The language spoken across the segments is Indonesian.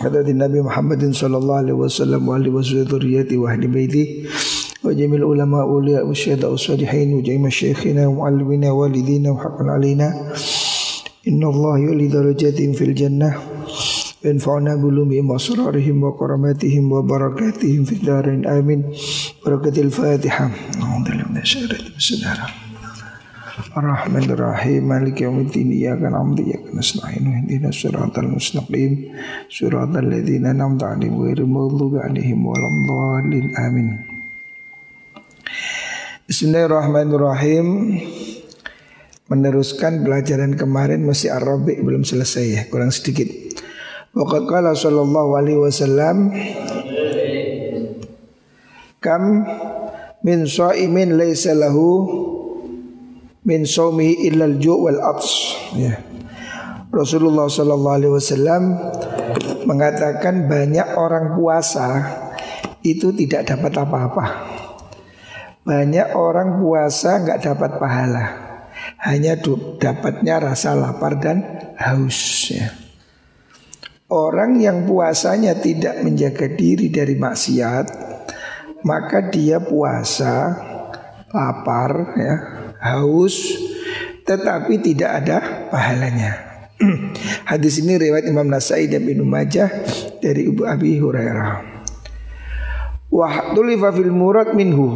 حضرة النبي محمد صلى الله عليه وسلم وعلى وصحبه ذريته وأهل بيته وجميع العلماء أولياء والشهداء والصالحين وجميع مشايخنا ومعلمينا والدينا وحقا علينا. إن الله يولي درجاتهم في الجنة وينفعنا بلومهم وأسرارهم وكراماتهم وبركاتهم في الدارين آمين. بركة الفاتحة. أعوذ بالله من الشيطان الرجيم. بسم الله Ar-Rahman Ar-Rahim Malik Yawmiddin Iyaka na'budu wa iyyaka nasta'in Ihdinas siratal mustaqim Siratal ladzina an'amta 'alaihim ghairil maghdubi 'alaihim waladdallin Amin Bismillahirrahmanirrahim Meneruskan pelajaran kemarin masih Arabik belum selesai ya, kurang sedikit. Waqad qala sallallahu alaihi wasallam Kam min sha'imin laisa lahu min saumihi illal ju' wal ats ya. Rasulullah sallallahu alaihi wasallam mengatakan banyak orang puasa itu tidak dapat apa-apa. Banyak orang puasa nggak dapat pahala. Hanya dapatnya rasa lapar dan haus ya. Orang yang puasanya tidak menjaga diri dari maksiat, maka dia puasa lapar ya, haus tetapi tidak ada pahalanya. Hadis ini riwayat Imam Nasai dan Ibnu Majah dari Ibu Abi Hurairah. Wa fil murad minhu.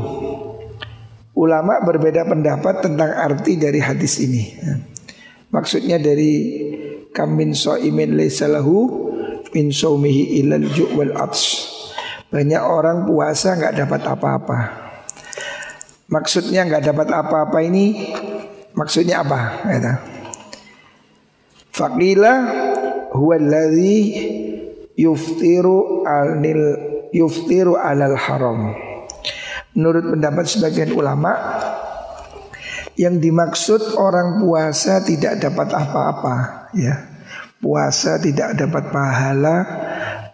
Ulama berbeda pendapat tentang arti dari hadis ini. Maksudnya dari kamin so'imin laysalahu min saumihi ilal ju' wal ats. Banyak orang puasa nggak dapat apa-apa. Maksudnya nggak dapat apa-apa ini maksudnya apa? Kata. Faqila huwa alladhi yuftiru alil yuftiru alal haram. Menurut pendapat sebagian ulama yang dimaksud orang puasa tidak dapat apa-apa ya. Puasa tidak dapat pahala,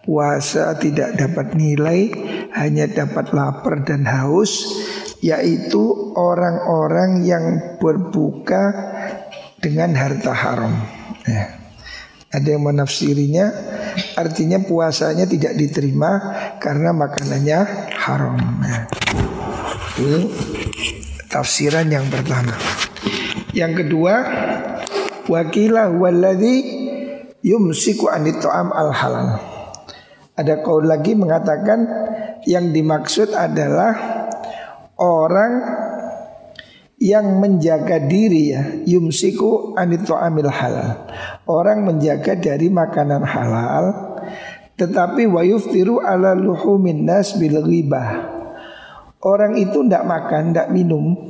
puasa tidak dapat nilai, hanya dapat lapar dan haus yaitu orang-orang yang berbuka dengan harta haram. Ya. Ada yang menafsirinya artinya puasanya tidak diterima karena makanannya haram. Ya. Ini tafsiran yang pertama. Yang kedua, wakilah walladhi yumsiku anit al halal. Ada kaul lagi mengatakan yang dimaksud adalah orang yang menjaga diri ya yumsiku anito amil halal. Orang menjaga dari makanan halal tetapi wayuftiru ala luhumin nas bil ghibah. Orang itu ndak makan ndak minum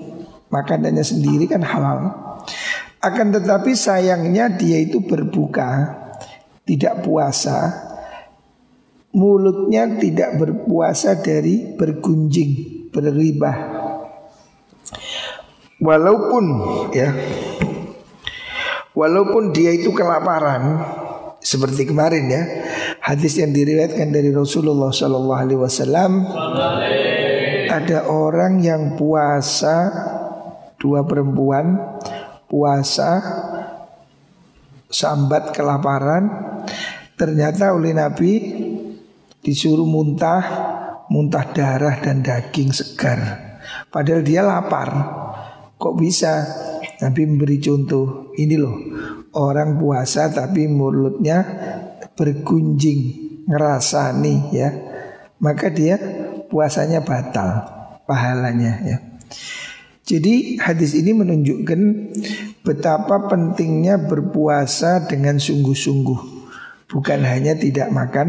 makanannya sendiri kan halal. Akan tetapi sayangnya dia itu berbuka tidak puasa mulutnya tidak berpuasa dari bergunjing berribah walaupun ya walaupun dia itu kelaparan seperti kemarin ya hadis yang diriwayatkan dari Rasulullah Shallallahu Alaihi Wasallam ada orang yang puasa dua perempuan puasa sambat kelaparan ternyata oleh Nabi disuruh muntah muntah darah dan daging segar. Padahal dia lapar. Kok bisa? Nabi memberi contoh. Ini loh, orang puasa tapi mulutnya bergunjing, ngerasani ya. Maka dia puasanya batal pahalanya ya. Jadi hadis ini menunjukkan betapa pentingnya berpuasa dengan sungguh-sungguh. Bukan hanya tidak makan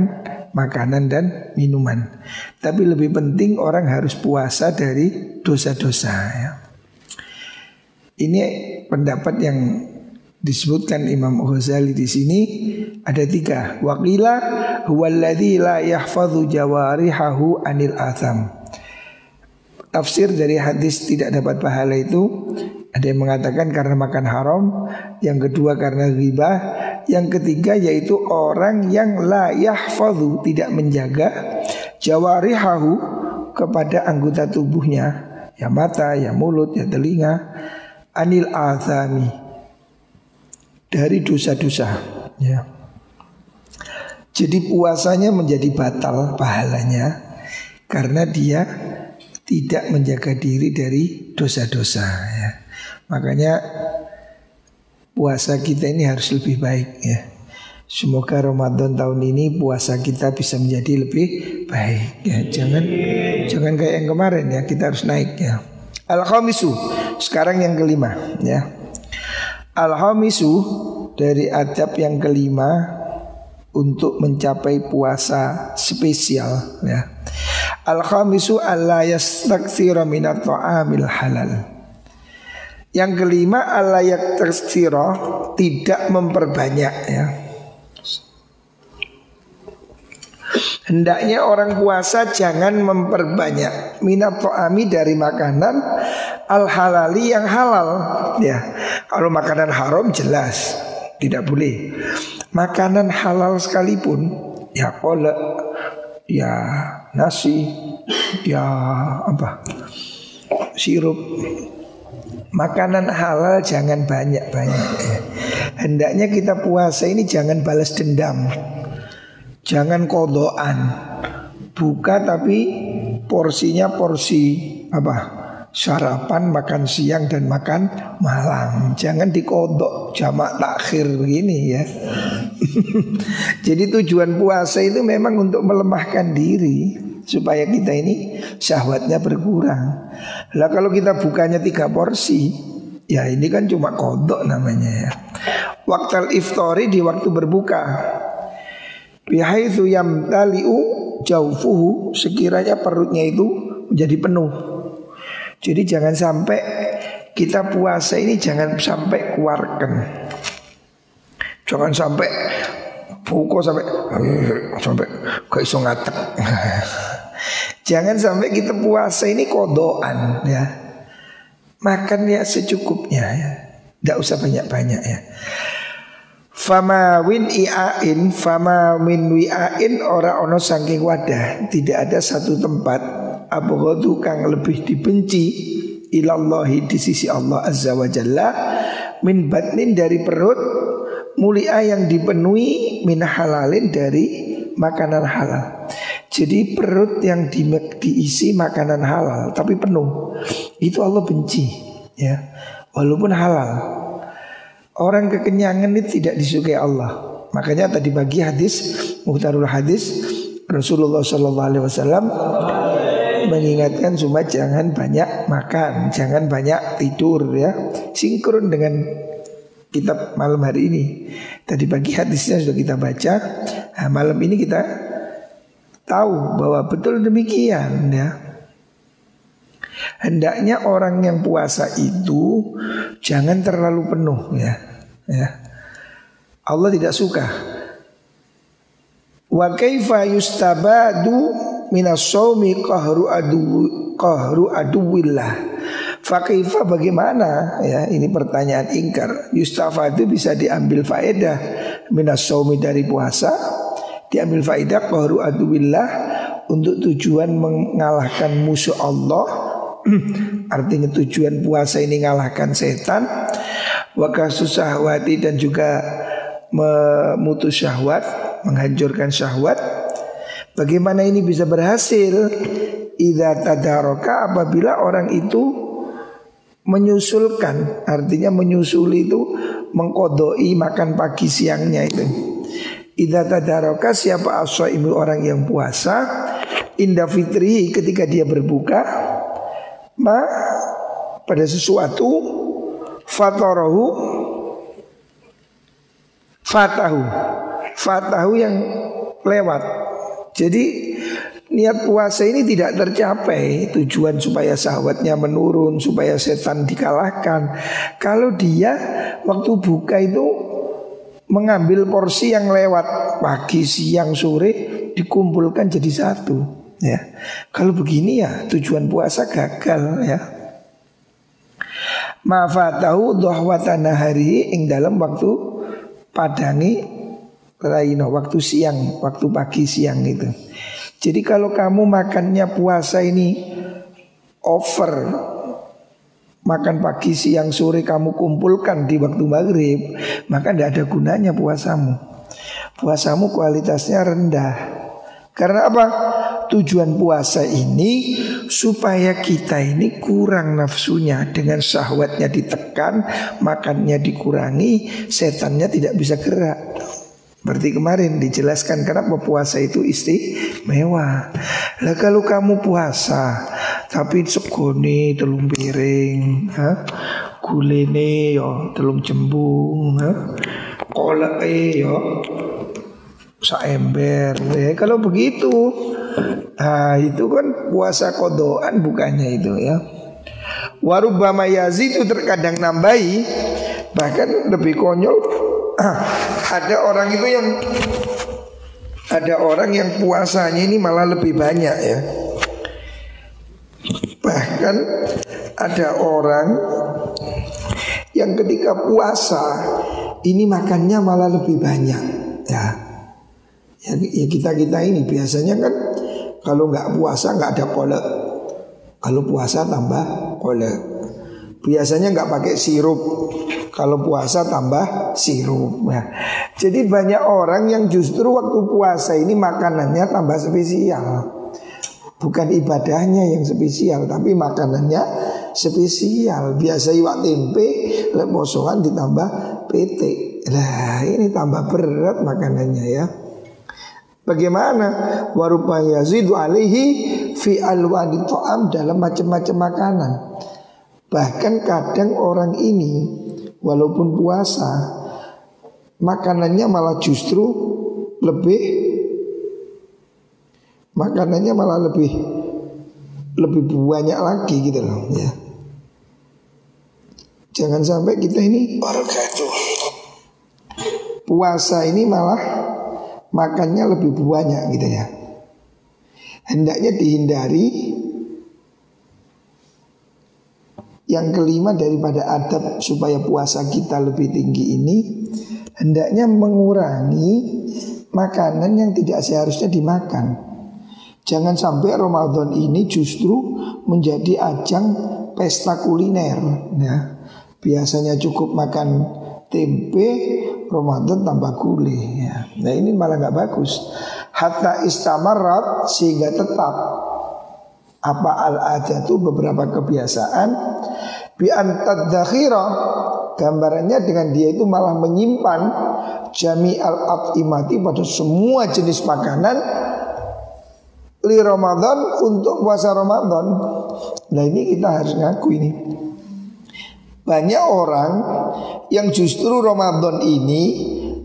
makanan dan minuman. Tapi lebih penting orang harus puasa dari dosa-dosa. Ya. Ini pendapat yang disebutkan Imam Ghazali di sini ada tiga. Wakila huwallazi la yahfadhu jawarihahu anil atham. Tafsir dari hadis tidak dapat pahala itu ada yang mengatakan karena makan haram, yang kedua karena riba, yang ketiga yaitu orang yang la yahfadhu tidak menjaga jawarihahu kepada anggota tubuhnya, ya mata, ya mulut, ya telinga, anil azami dari dosa-dosa, ya. Jadi puasanya menjadi batal pahalanya karena dia tidak menjaga diri dari dosa-dosa ya. Makanya puasa kita ini harus lebih baik ya. Semoga Ramadan tahun ini puasa kita bisa menjadi lebih baik ya. Jangan jangan kayak yang kemarin ya, kita harus naik ya. Al-khamisu. Sekarang yang kelima ya. Al-khamisu dari adab yang kelima untuk mencapai puasa spesial ya. Al-khamisu alla yastakthira minat ta'amil halal. Yang kelima alla yaktasira tidak memperbanyak ya. Hendaknya orang puasa jangan memperbanyak minat to'ami dari makanan al halali yang halal ya. Kalau makanan haram jelas tidak boleh. Makanan halal sekalipun ya kolak, ya nasi, ya apa sirup. Makanan halal jangan banyak-banyak ya. Hendaknya kita puasa ini jangan balas dendam. Jangan kodoan. Buka tapi porsinya porsi apa? sarapan, makan siang dan makan malam. Jangan dikodok jamak takhir begini ya. Jadi tujuan puasa itu memang untuk melemahkan diri supaya kita ini syahwatnya berkurang. Lah kalau kita bukanya tiga porsi, ya ini kan cuma kodok namanya ya. Waktu iftari di waktu berbuka. Bihaitsu yamtali'u jaufuhu sekiranya perutnya itu menjadi penuh. Jadi jangan sampai kita puasa ini jangan sampai keluarkan. Jangan sampai buku sampai sampai gak iso ngatek. jangan sampai kita puasa ini kodoan ya. Makan ya secukupnya ya. Tidak usah banyak-banyak ya. Fama win i'ain Fama min wi'ain Ora ono saking wadah Tidak ada satu tempat abghadu kang lebih dibenci ilallahi di sisi Allah azza wa jalla min batnin dari perut mulia yang dipenuhi min halalin dari makanan halal. Jadi perut yang di, diisi makanan halal tapi penuh itu Allah benci ya walaupun halal. Orang kekenyangan itu tidak disukai Allah. Makanya tadi pagi hadis muhtarul hadis Rasulullah Shallallahu Alaihi Wasallam mengingatkan cuma jangan banyak makan, jangan banyak tidur ya. Sinkron dengan kitab malam hari ini. Tadi pagi hadisnya sudah kita baca. Nah, malam ini kita tahu bahwa betul demikian ya. Hendaknya orang yang puasa itu jangan terlalu penuh ya. Ya. Allah tidak suka. Wa kaifa yustabadu minas qahru adu qahru aduwillah. Fakaifa bagaimana ya ini pertanyaan ingkar. Yustafa itu bisa diambil faedah minas saumi dari puasa, diambil faedah qahru aduwillah untuk tujuan mengalahkan musuh Allah. Artinya tujuan puasa ini mengalahkan setan. Wakasus syahwati dan juga memutus syahwat, menghancurkan syahwat Bagaimana ini bisa berhasil? Idza tadaroka apabila orang itu menyusulkan, artinya menyusuli itu mengkodoi makan pagi siangnya itu. Idza tadaroka siapa ibu orang yang puasa indah fitri ketika dia berbuka ma pada sesuatu fatorohu fatahu fatahu yang lewat jadi niat puasa ini tidak tercapai tujuan supaya sahabatnya menurun, supaya setan dikalahkan. Kalau dia waktu buka itu mengambil porsi yang lewat pagi, siang, sore dikumpulkan jadi satu. Ya, kalau begini ya tujuan puasa gagal ya. Mafatahu dohwatana hari ing dalam waktu padangi raino waktu siang, waktu pagi siang itu. Jadi kalau kamu makannya puasa ini over. Makan pagi siang sore kamu kumpulkan di waktu maghrib maka tidak ada gunanya puasamu. Puasamu kualitasnya rendah. Karena apa? Tujuan puasa ini supaya kita ini kurang nafsunya. Dengan syahwatnya ditekan, makannya dikurangi, setannya tidak bisa gerak. Berarti kemarin dijelaskan kenapa puasa itu istimewa. Lah kalau kamu puasa tapi segone telung piring, ha? Gulene yo telung cembung, ha? Kolake yo saember. Ya, kalau begitu Nah itu kan puasa kodoan bukannya itu ya Warubama itu terkadang nambahi Bahkan lebih konyol Ada orang itu yang Ada orang yang puasanya ini malah lebih banyak ya Bahkan ada orang Yang ketika puasa Ini makannya malah lebih banyak Ya Ya, ya kita kita ini biasanya kan kalau nggak puasa nggak ada kolek. Kalau puasa tambah kolek. Biasanya nggak pakai sirup. Kalau puasa tambah sirup. Nah, jadi banyak orang yang justru waktu puasa ini makanannya tambah spesial. Bukan ibadahnya yang spesial, tapi makanannya spesial. Biasa iwak tempe, leposoan ditambah petik. Nah ini tambah berat makanannya ya. Bagaimana warupa yazidu alaihi fi alwani to'am dalam macam-macam makanan. Bahkan kadang orang ini walaupun puasa makanannya malah justru lebih makanannya malah lebih lebih banyak lagi gitu loh ya. Jangan sampai kita ini puasa ini malah makannya lebih banyak gitu ya. Hendaknya dihindari yang kelima daripada adab supaya puasa kita lebih tinggi ini hendaknya mengurangi makanan yang tidak seharusnya dimakan. Jangan sampai Ramadan ini justru menjadi ajang pesta kuliner. Ya. Biasanya cukup makan tempe, Ramadan tambah gulai. Ya. Nah ini malah nggak bagus. Hatta istamarat sehingga tetap apa al ada itu beberapa kebiasaan bi antadakhira gambarannya dengan dia itu malah menyimpan jami al atimati pada semua jenis makanan li Ramadan untuk puasa Ramadan. Nah ini kita harus ngaku ini. Banyak orang yang justru Ramadan ini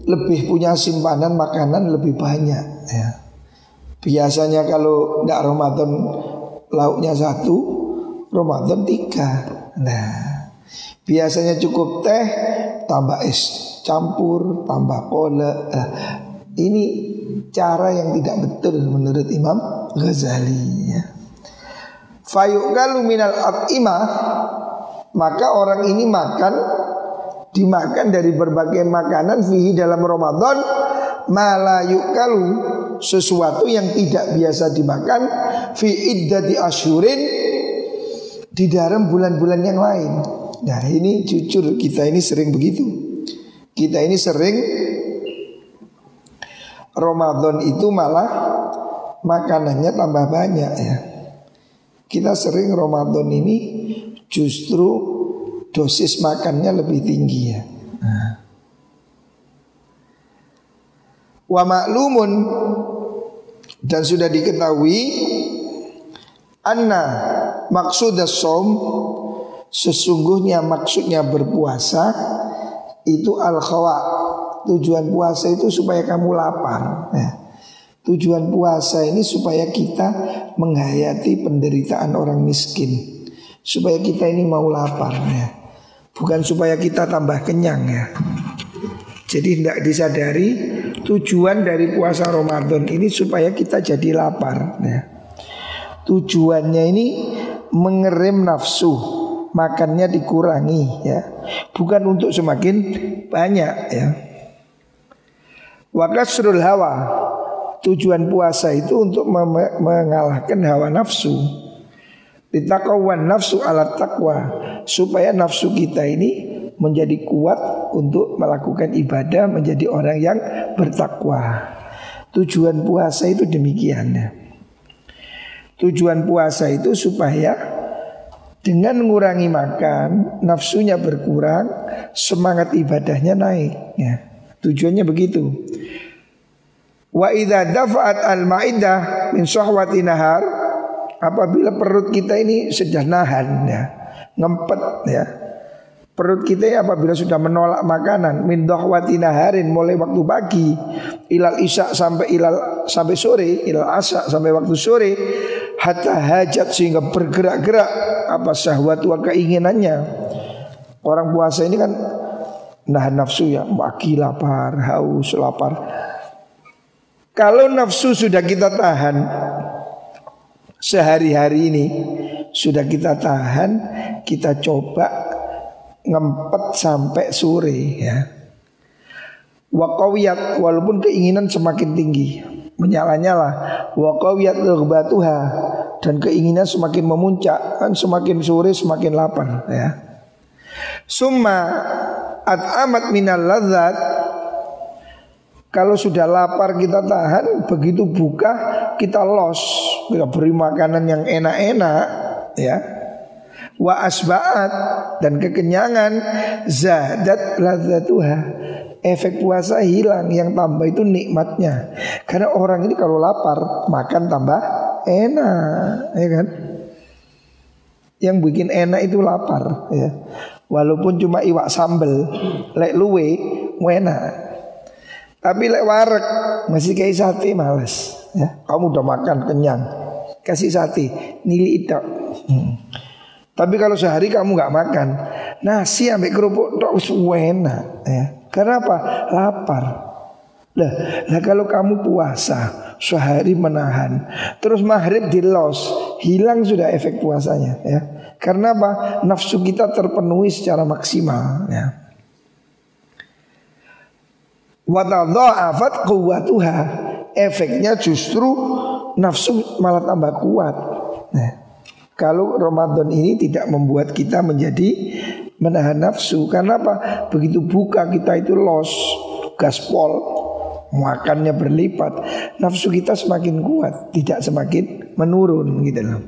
lebih punya simpanan makanan lebih banyak ya. Biasanya kalau tidak Ramadan lauknya satu, Ramadan tiga. Nah, biasanya cukup teh tambah es campur tambah pole. Nah, ini cara yang tidak betul menurut Imam Ghazali ya. Fayuqalu minal at'imah maka orang ini makan dimakan dari berbagai makanan fihi dalam Ramadan malayukalu sesuatu yang tidak biasa dimakan fi iddati asyurin di dalam bulan-bulan yang lain. Nah ini jujur kita ini sering begitu. Kita ini sering Ramadan itu malah makanannya tambah banyak ya. Kita sering Ramadan ini justru dosis makannya lebih tinggi ya. Nah. Wa maklumun dan sudah diketahui anna maksud som sesungguhnya maksudnya berpuasa itu al khawa tujuan puasa itu supaya kamu lapar ya. Tujuan puasa ini supaya kita menghayati penderitaan orang miskin supaya kita ini mau lapar ya. Bukan supaya kita tambah kenyang ya. Jadi tidak disadari tujuan dari puasa Ramadan ini supaya kita jadi lapar. Ya. Tujuannya ini mengerem nafsu, makannya dikurangi ya. Bukan untuk semakin banyak ya. Wakasrul hawa. Tujuan puasa itu untuk mengalahkan hawa nafsu. Ditakawan nafsu alat takwa supaya nafsu kita ini menjadi kuat untuk melakukan ibadah menjadi orang yang bertakwa. Tujuan puasa itu demikian. Tujuan puasa itu supaya dengan mengurangi makan, nafsunya berkurang, semangat ibadahnya naik. Ya. Tujuannya begitu. Wa idza dafa'at al-ma'idah min syahwati nahar apabila perut kita ini sudah nahan ya, ngempet ya, Perut kita apabila sudah menolak makanan min dohwati naharin mulai waktu pagi ilal isya sampai ilal sampai sore ilal asa sampai waktu sore hatta hajat sehingga bergerak-gerak apa syahwat wa keinginannya. Orang puasa ini kan nahan nafsu ya pagi lapar haus lapar. Kalau nafsu sudah kita tahan sehari-hari ini sudah kita tahan kita coba ngempet sampai sore ya. Wakawiyat walaupun keinginan semakin tinggi menyala-nyala wakawiyat lerbatuha dan keinginan semakin memuncak kan semakin sore semakin lapar ya. Summa at amat minal ladzat kalau sudah lapar kita tahan begitu buka kita los kita beri makanan yang enak-enak ya wa asba'at. Dan kekenyangan zadat ladzatuha efek puasa hilang yang tambah itu nikmatnya. Karena orang ini kalau lapar makan tambah enak ya kan? Yang bikin enak itu lapar ya. Walaupun cuma iwak sambel lek luwe enak. Tapi lek warek masih kayak sate males ya. Kamu udah makan kenyang kasih sate nili itu hmm. Tapi kalau sehari kamu nggak makan nasi ambek kerupuk tok wis enak ya. Karena apa? Lapar. Lah, lah kalau kamu puasa sehari menahan, terus maghrib di los, hilang sudah efek puasanya ya. Karena apa? Nafsu kita terpenuhi secara maksimal ya. Watadha'afat quwwatuha. Efeknya justru nafsu malah tambah kuat. Nah, kalau Ramadan ini tidak membuat kita menjadi menahan nafsu. Karena apa? Begitu buka kita itu los Gaspol Makannya berlipat Nafsu kita semakin kuat Tidak semakin menurun gitu loh.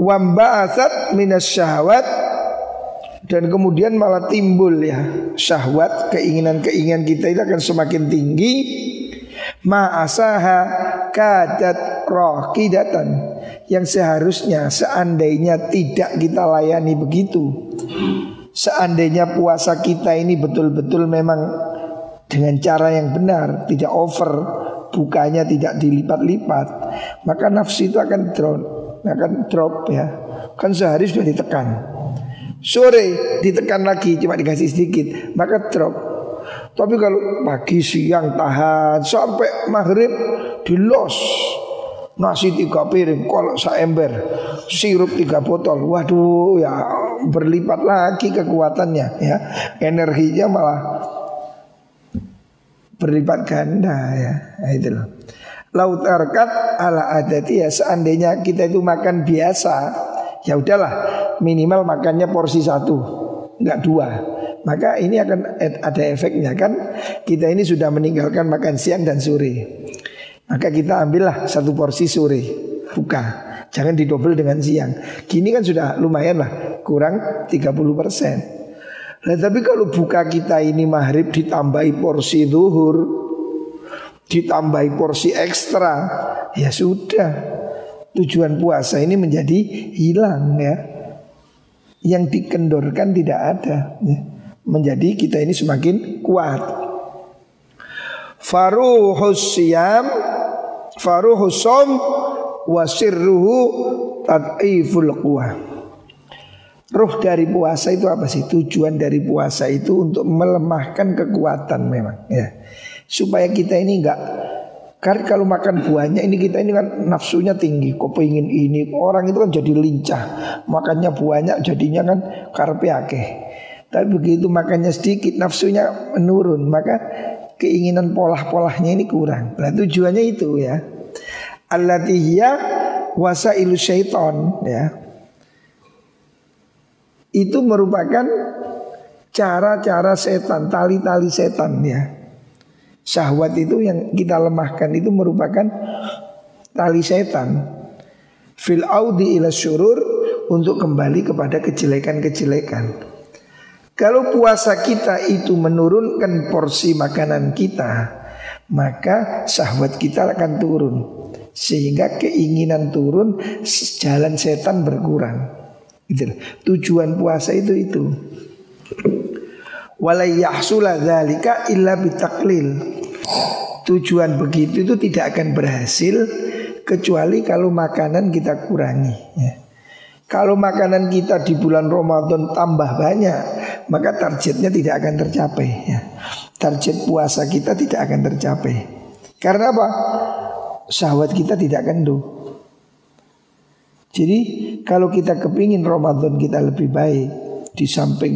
Wamba'asat minas syahwat dan kemudian malah timbul ya syahwat keinginan-keinginan kita itu akan semakin tinggi ma'asaha kadat rohkidatan yang seharusnya seandainya tidak kita layani begitu. Seandainya puasa kita ini betul-betul memang dengan cara yang benar tidak over bukanya tidak dilipat-lipat maka nafsu itu akan drop akan drop ya. Kan sehari sudah ditekan. Sore ditekan lagi cuma dikasih sedikit maka drop tapi kalau pagi siang tahan sampai maghrib di los nasi tiga piring, kolok ember, sirup tiga botol. Waduh ya berlipat lagi kekuatannya ya. Energinya malah berlipat ganda ya. Nah, itu loh. Laut arkat ala adati ya seandainya kita itu makan biasa ya udahlah minimal makannya porsi satu nggak dua maka ini akan ada efeknya kan kita ini sudah meninggalkan makan siang dan sore. Maka kita ambillah satu porsi sore buka. Jangan didobel dengan siang. Gini kan sudah lumayan lah, kurang 30 persen. Nah tapi kalau buka kita ini maghrib ditambahi porsi zuhur, ditambahi porsi ekstra, ya sudah. Tujuan puasa ini menjadi hilang ya. Yang dikendorkan tidak ada. Ya menjadi kita ini semakin kuat. Faruhus siyam Faruhus som Wasirruhu Tad'iful quwah Roh dari puasa itu apa sih? Tujuan dari puasa itu untuk melemahkan kekuatan memang ya. Supaya kita ini enggak karena kalau makan buahnya ini kita ini kan nafsunya tinggi, kok pengen ini orang itu kan jadi lincah, makannya buahnya jadinya kan karpe. Tapi begitu makannya sedikit, nafsunya menurun, maka keinginan polah-polahnya ini kurang. Nah tujuannya itu ya. Allatihya wasailu syaiton ya itu merupakan cara-cara setan, tali-tali setan ya. Syahwat itu yang kita lemahkan itu merupakan tali setan. Fil audi ila syurur untuk kembali kepada kejelekan-kejelekan. Kalau puasa kita itu menurunkan porsi makanan kita, maka syahwat kita akan turun. Sehingga keinginan turun, jalan setan berkurang. Gitu. Tujuan puasa itu itu. Walayahsula dzalika illa bitaklil. Tujuan begitu itu tidak akan berhasil kecuali kalau makanan kita kurangi. Ya. Kalau makanan kita di bulan Ramadan tambah banyak, maka targetnya tidak akan tercapai. Ya. Target puasa kita tidak akan tercapai. Karena apa? Syahwat kita tidak kendu. Jadi kalau kita kepingin Ramadan kita lebih baik di samping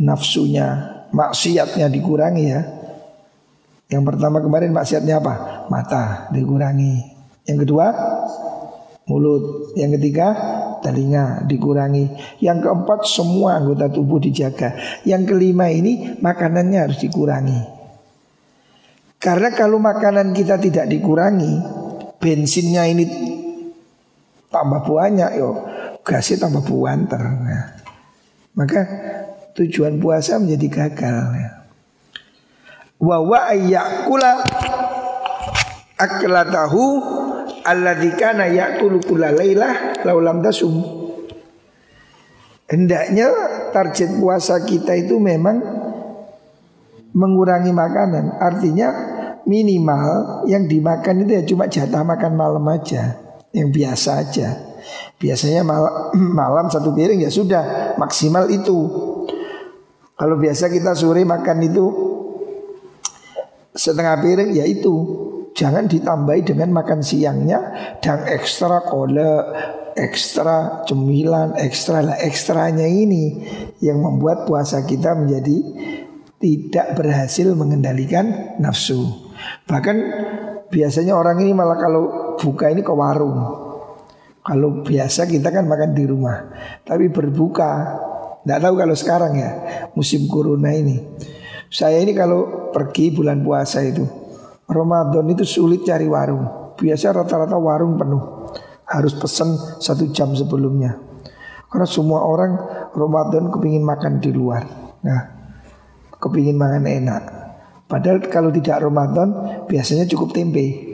nafsunya, maksiatnya dikurangi ya. Yang pertama kemarin maksiatnya apa? Mata dikurangi. Yang kedua mulut. Yang ketiga telinga dikurangi. Yang keempat semua anggota tubuh dijaga. Yang kelima ini makanannya harus dikurangi. Karena kalau makanan kita tidak dikurangi, bensinnya ini tambah banyak yo gasnya tambah buanter. Nah, maka tujuan puasa menjadi gagal. Ya. Wa ayyakula aklatahu alladzi kana ya'kulu kulla lailah laulam tasum. Hendaknya target puasa kita itu memang mengurangi makanan. Artinya minimal yang dimakan itu ya cuma jatah makan malam aja yang biasa aja. Biasanya mal malam satu piring ya sudah maksimal itu. Kalau biasa kita sore makan itu setengah piring ya itu. Jangan ditambahi dengan makan siangnya dan ekstra kole, ekstra cemilan, ekstra lah ekstranya ini yang membuat puasa kita menjadi tidak berhasil mengendalikan nafsu. Bahkan biasanya orang ini malah kalau buka ini ke warung. Kalau biasa kita kan makan di rumah, tapi berbuka. Tidak tahu kalau sekarang ya musim corona ini. Saya ini kalau pergi bulan puasa itu Ramadan itu sulit cari warung. Biasa rata-rata warung penuh. Harus pesan satu jam sebelumnya. Karena semua orang Ramadan kepingin makan di luar. Nah, kepingin makan enak. Padahal kalau tidak Ramadan biasanya cukup tempe.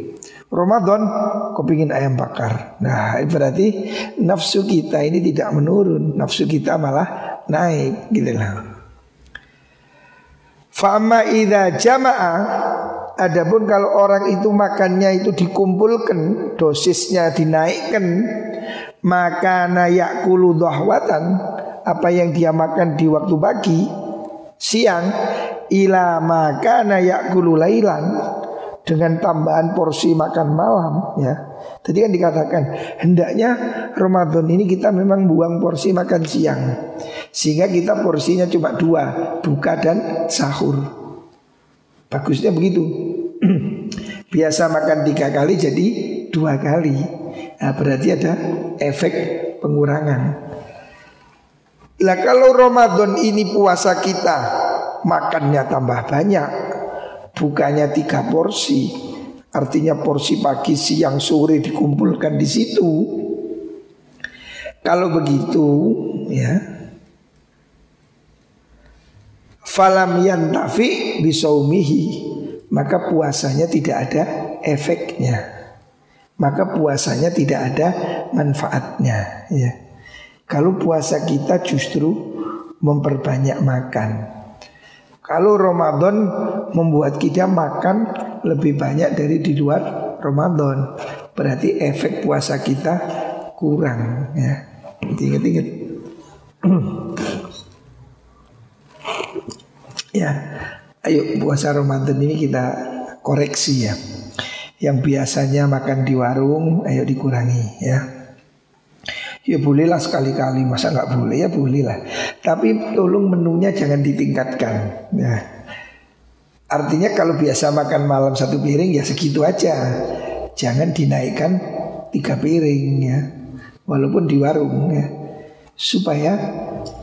Ramadan kepingin ayam bakar. Nah berarti nafsu kita ini tidak menurun, nafsu kita malah naik gitu lah. Fama ida jamaah Adapun kalau orang itu makannya itu dikumpulkan Dosisnya dinaikkan Maka nayak kulu dohwatan Apa yang dia makan di waktu pagi Siang Ila maka nayak kulu lailan dengan tambahan porsi makan malam ya. Tadi kan dikatakan hendaknya Ramadan ini kita memang buang porsi makan siang sehingga kita porsinya cuma dua buka dan sahur. Bagusnya begitu. Biasa makan tiga kali jadi dua kali. Nah, berarti ada efek pengurangan. Lah kalau Ramadan ini puasa kita makannya tambah banyak, bukannya tiga porsi, artinya porsi pagi, siang, sore dikumpulkan di situ. Kalau begitu, ya, falam yantafi bisaumihi, maka puasanya tidak ada efeknya. Maka puasanya tidak ada manfaatnya, ya. Kalau puasa kita justru memperbanyak makan. Kalau Ramadan membuat kita makan lebih banyak dari di luar Ramadan, berarti efek puasa kita kurang ya. Ingat-ingat. ya, ayo puasa Ramadan ini kita koreksi ya. Yang biasanya makan di warung, ayo dikurangi ya. Ya bolehlah sekali-kali, masa nggak boleh ya bolehlah. Tapi tolong menunya jangan ditingkatkan. Ya. Artinya kalau biasa makan malam satu piring ya segitu aja. Jangan dinaikkan tiga piring ya. Walaupun di warung ya. Supaya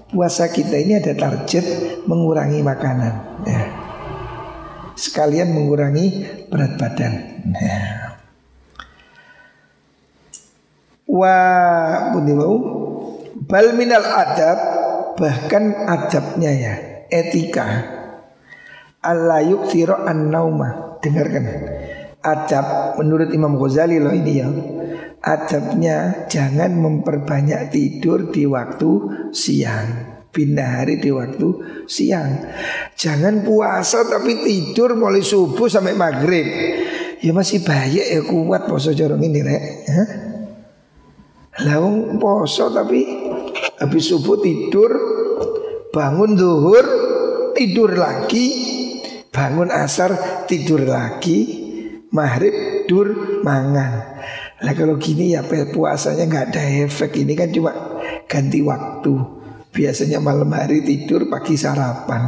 puasa kita ini ada target mengurangi makanan ya. Sekalian mengurangi berat badan. Ya. Wa bunibau bal minal adab bahkan adabnya ya etika Allah yuktiro an nauma dengarkan adab menurut Imam Ghazali loh ini ya adabnya jangan memperbanyak tidur di waktu siang pindah hari di waktu siang jangan puasa tapi tidur mulai subuh sampai maghrib ya masih banyak ya kuat puasa jorong ini rek? Lawang poso tapi habis subuh tidur, bangun duhur tidur lagi, bangun asar tidur lagi, maghrib dur mangan. Lah kalau gini ya puasanya nggak ada efek ini kan cuma ganti waktu. Biasanya malam hari tidur, pagi sarapan.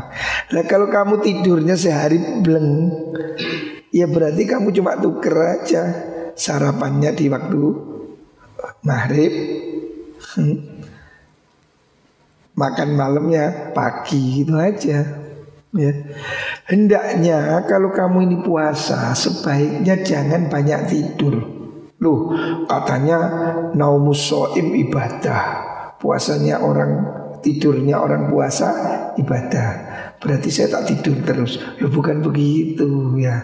Lah kalau kamu tidurnya sehari bleng, ya berarti kamu cuma tuker aja sarapannya di waktu maghrib hmm. makan malamnya pagi itu aja ya hendaknya kalau kamu ini puasa sebaiknya jangan banyak tidur loh katanya naumus soim ibadah puasanya orang tidurnya orang puasa ibadah. Berarti saya tak tidur terus. Ya bukan begitu ya.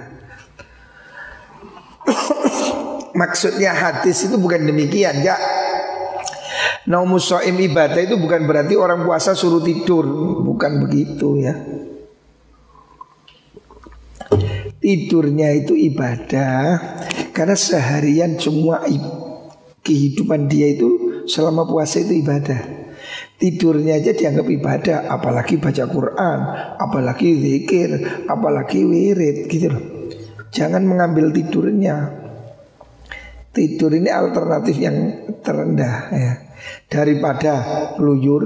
Maksudnya hadis itu bukan demikian ya. Naumus so'im ibadah itu bukan berarti orang puasa suruh tidur. Bukan begitu ya. Tidurnya itu ibadah Karena seharian semua kehidupan dia itu selama puasa itu ibadah Tidurnya aja dianggap ibadah Apalagi baca Quran Apalagi zikir Apalagi wirid gitu loh Jangan mengambil tidurnya Tidur ini alternatif yang terendah ya. Daripada luyur,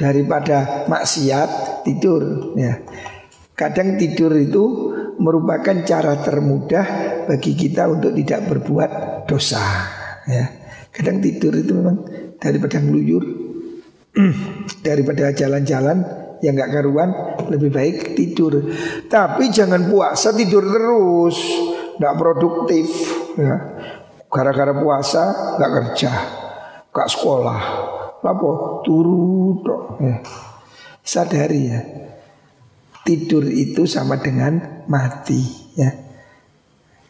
daripada maksiat, tidur ya. Kadang tidur itu merupakan cara termudah bagi kita untuk tidak berbuat dosa ya. Kadang tidur itu memang daripada ngeluyur daripada jalan-jalan yang nggak karuan lebih baik tidur. Tapi jangan puasa tidur terus, nggak produktif ya. Gara-gara puasa gak kerja, gak sekolah. Apa? Turu dok. Eh. Sadari ya. Tidur itu sama dengan mati ya.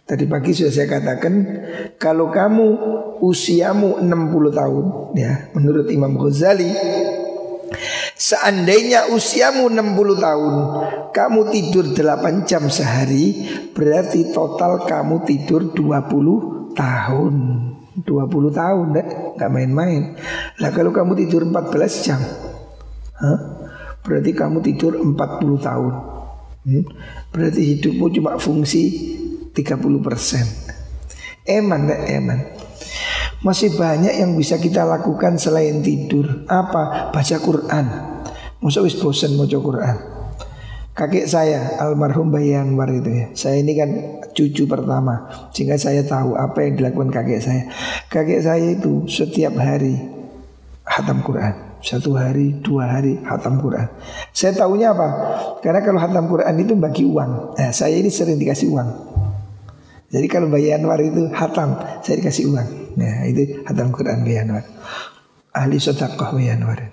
Tadi pagi sudah saya katakan kalau kamu usiamu 60 tahun ya menurut Imam Ghazali Seandainya usiamu 60 tahun Kamu tidur 8 jam sehari Berarti total kamu tidur 20 tahun 20 tahun nggak main-main lah kalau kamu tidur 14 jam huh? berarti kamu tidur 40 tahun hmm? berarti hidupmu cuma fungsi 30 persen eman deh eman masih banyak yang bisa kita lakukan selain tidur apa baca Quran Masa wis bosan mau Quran kakek saya almarhum Bayi Anwar itu ya. Saya ini kan cucu pertama sehingga saya tahu apa yang dilakukan kakek saya. Kakek saya itu setiap hari hatam Quran. Satu hari, dua hari hatam Quran. Saya tahunya apa? Karena kalau hatam Quran itu bagi uang. Nah, saya ini sering dikasih uang. Jadi kalau Bayi Anwar itu hatam, saya dikasih uang. Nah, itu hatam Quran Bayi Anwar. Ahli sotakoh Bayi Anwar.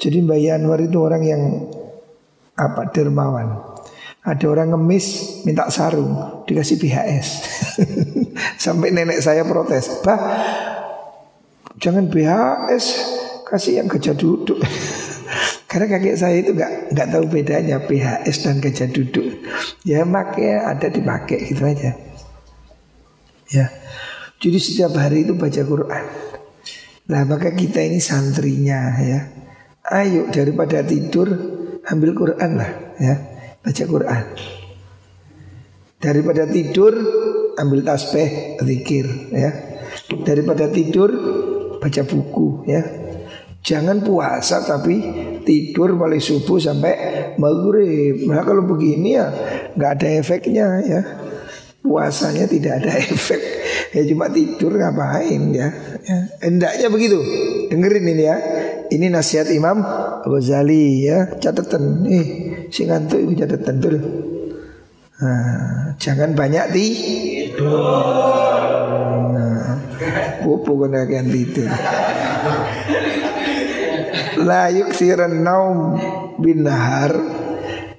Jadi Bayi Anwar itu orang yang apa dermawan. Ada orang ngemis minta sarung dikasih BHS. Sampai nenek saya protes, "Bah, jangan BHS, kasih yang gajah duduk." Karena kakek saya itu nggak nggak tahu bedanya BHS dan gajah duduk. Ya makanya ada dipakai gitu aja. Ya. Jadi setiap hari itu baca Quran. Nah maka kita ini santrinya ya Ayo daripada tidur ambil Quran lah ya, baca Quran. Daripada tidur ambil tasbih, zikir ya. Daripada tidur baca buku ya. Jangan puasa tapi tidur mulai subuh sampai maghrib. Nah kalau begini ya nggak ada efeknya ya. Puasanya tidak ada efek. Ya cuma tidur ngapain ya. ya. Begitu. Dengerin ini ya. Ini nasihat Imam Ghazali ya. Catatan nih. Si ngantuk itu catatan dulu. Nah, jangan banyak tidur. Nah, pokoknya kan tidur. La yuksiran naum bin nahar